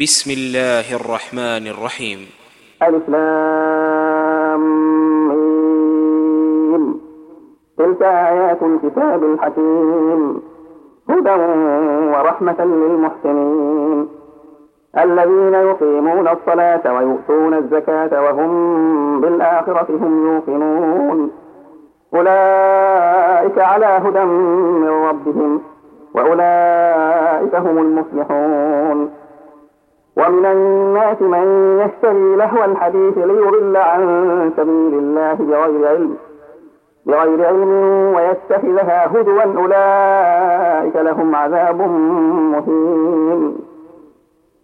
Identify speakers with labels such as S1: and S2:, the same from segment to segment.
S1: بسم الله الرحمن الرحيم.
S2: ألف لام تلك آيات الكتاب الحكيم هدى ورحمة للمحسنين. الذين يقيمون الصلاة ويؤتون الزكاة وهم بالآخرة هم يوقنون. أولئك على هدى من ربهم وأولئك هم المفلحون. ومن الناس من يشتري لهو الحديث ليضل عن سبيل الله بغير علم بغير علم ويتخذها هدوا أولئك لهم عذاب مهين.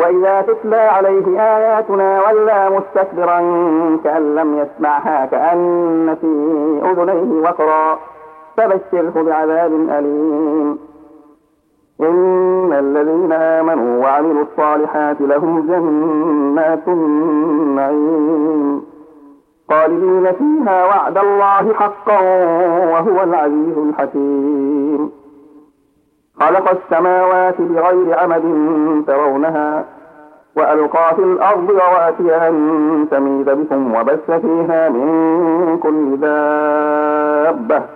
S2: وإذا تتلى عليه آياتنا ولى مستكبرا كأن لم يسمعها كأن في أذنيه وقرا فبشره بعذاب أليم. إن الذين آمنوا وعملوا الصالحات لهم جنات النعيم. خالدين فيها وعد الله حقا وهو العزيز الحكيم. خلق السماوات بغير عمد ترونها وألقى في الأرض رواسي أن تميد بكم وبث فيها من كل دابة.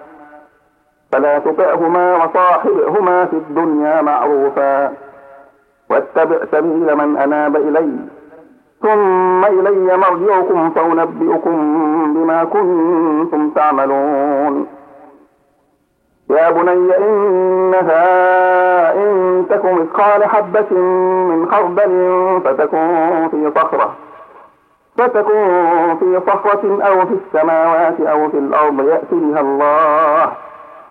S2: فلا تطعهما وصاحبهما في الدنيا معروفا. واتبع سبيل من أناب إلي. ثم إلي مرجعكم فأنبئكم بما كنتم تعملون. يا بني إنها إن تك مثقال حبة من خردل فتكون في صخرة. فتكون في صخرة أو في السماوات أو في الأرض يأتي بها الله.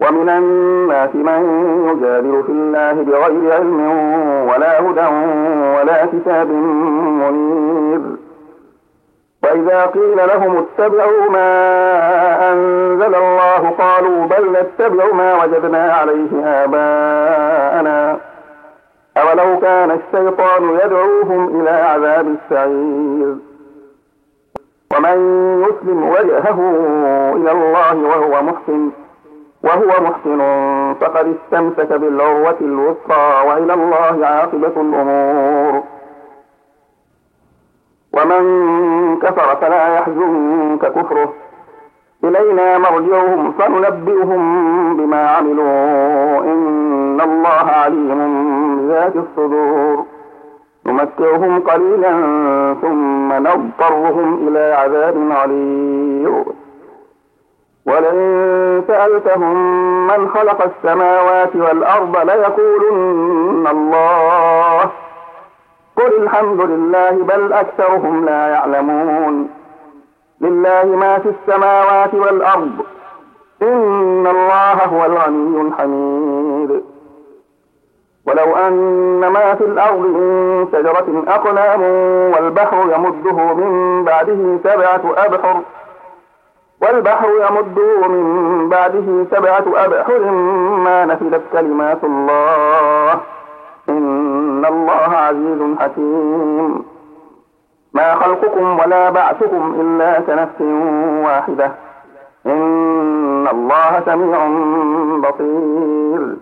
S2: ومن الناس من يجادل في الله بغير علم ولا هدى ولا كتاب منير. وإذا قيل لهم اتبعوا ما أنزل الله قالوا بل نتبع ما وجدنا عليه آباءنا. أولو كان الشيطان يدعوهم إلى عذاب السعير. ومن يسلم وجهه إلى الله وهو محسن وهو محسن فقد استمسك بالعروة الوثقى وإلى الله عاقبة الأمور. ومن كفر فلا يحزنك كفره. إلينا مرجعهم فننبئهم بما عملوا. إن الله عليم بذات الصدور. نمتعهم قليلا ثم نضطرهم إلى عذاب غليظ ولئن سألتهم من خلق السماوات والأرض ليقولن الله. قل الحمد لله بل أكثرهم لا يعلمون. لله ما في السماوات والأرض. إن الله هو الغني الحميد. ولو أن ما في الأرض من شجرة أقلام والبحر يمده من بعده سبعة أبحر والبحر يمده من بعده سبعة أبحر ما نفدت كلمات الله. إن الله عزيز حكيم. ما خلقكم ولا بعثكم إلا كنفس واحدة. إن الله سميع بصير.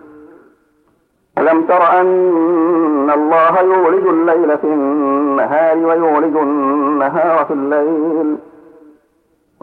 S2: ألم تر أن الله يولج الليل في النهار ويولج النهار في الليل؟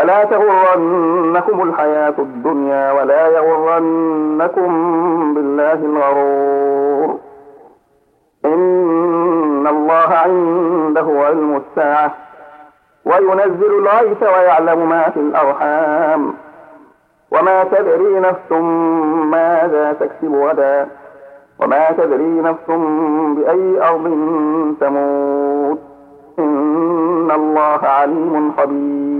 S2: فلا تغرنكم الحياة الدنيا ولا يغرنكم بالله الغرور. إن الله عنده علم الساعة وينزل الغيث ويعلم ما في الأرحام. وما تدري نفس ماذا تكسب غدا. وما تدري نفس بأي أرض تموت. إن الله عليم خبير.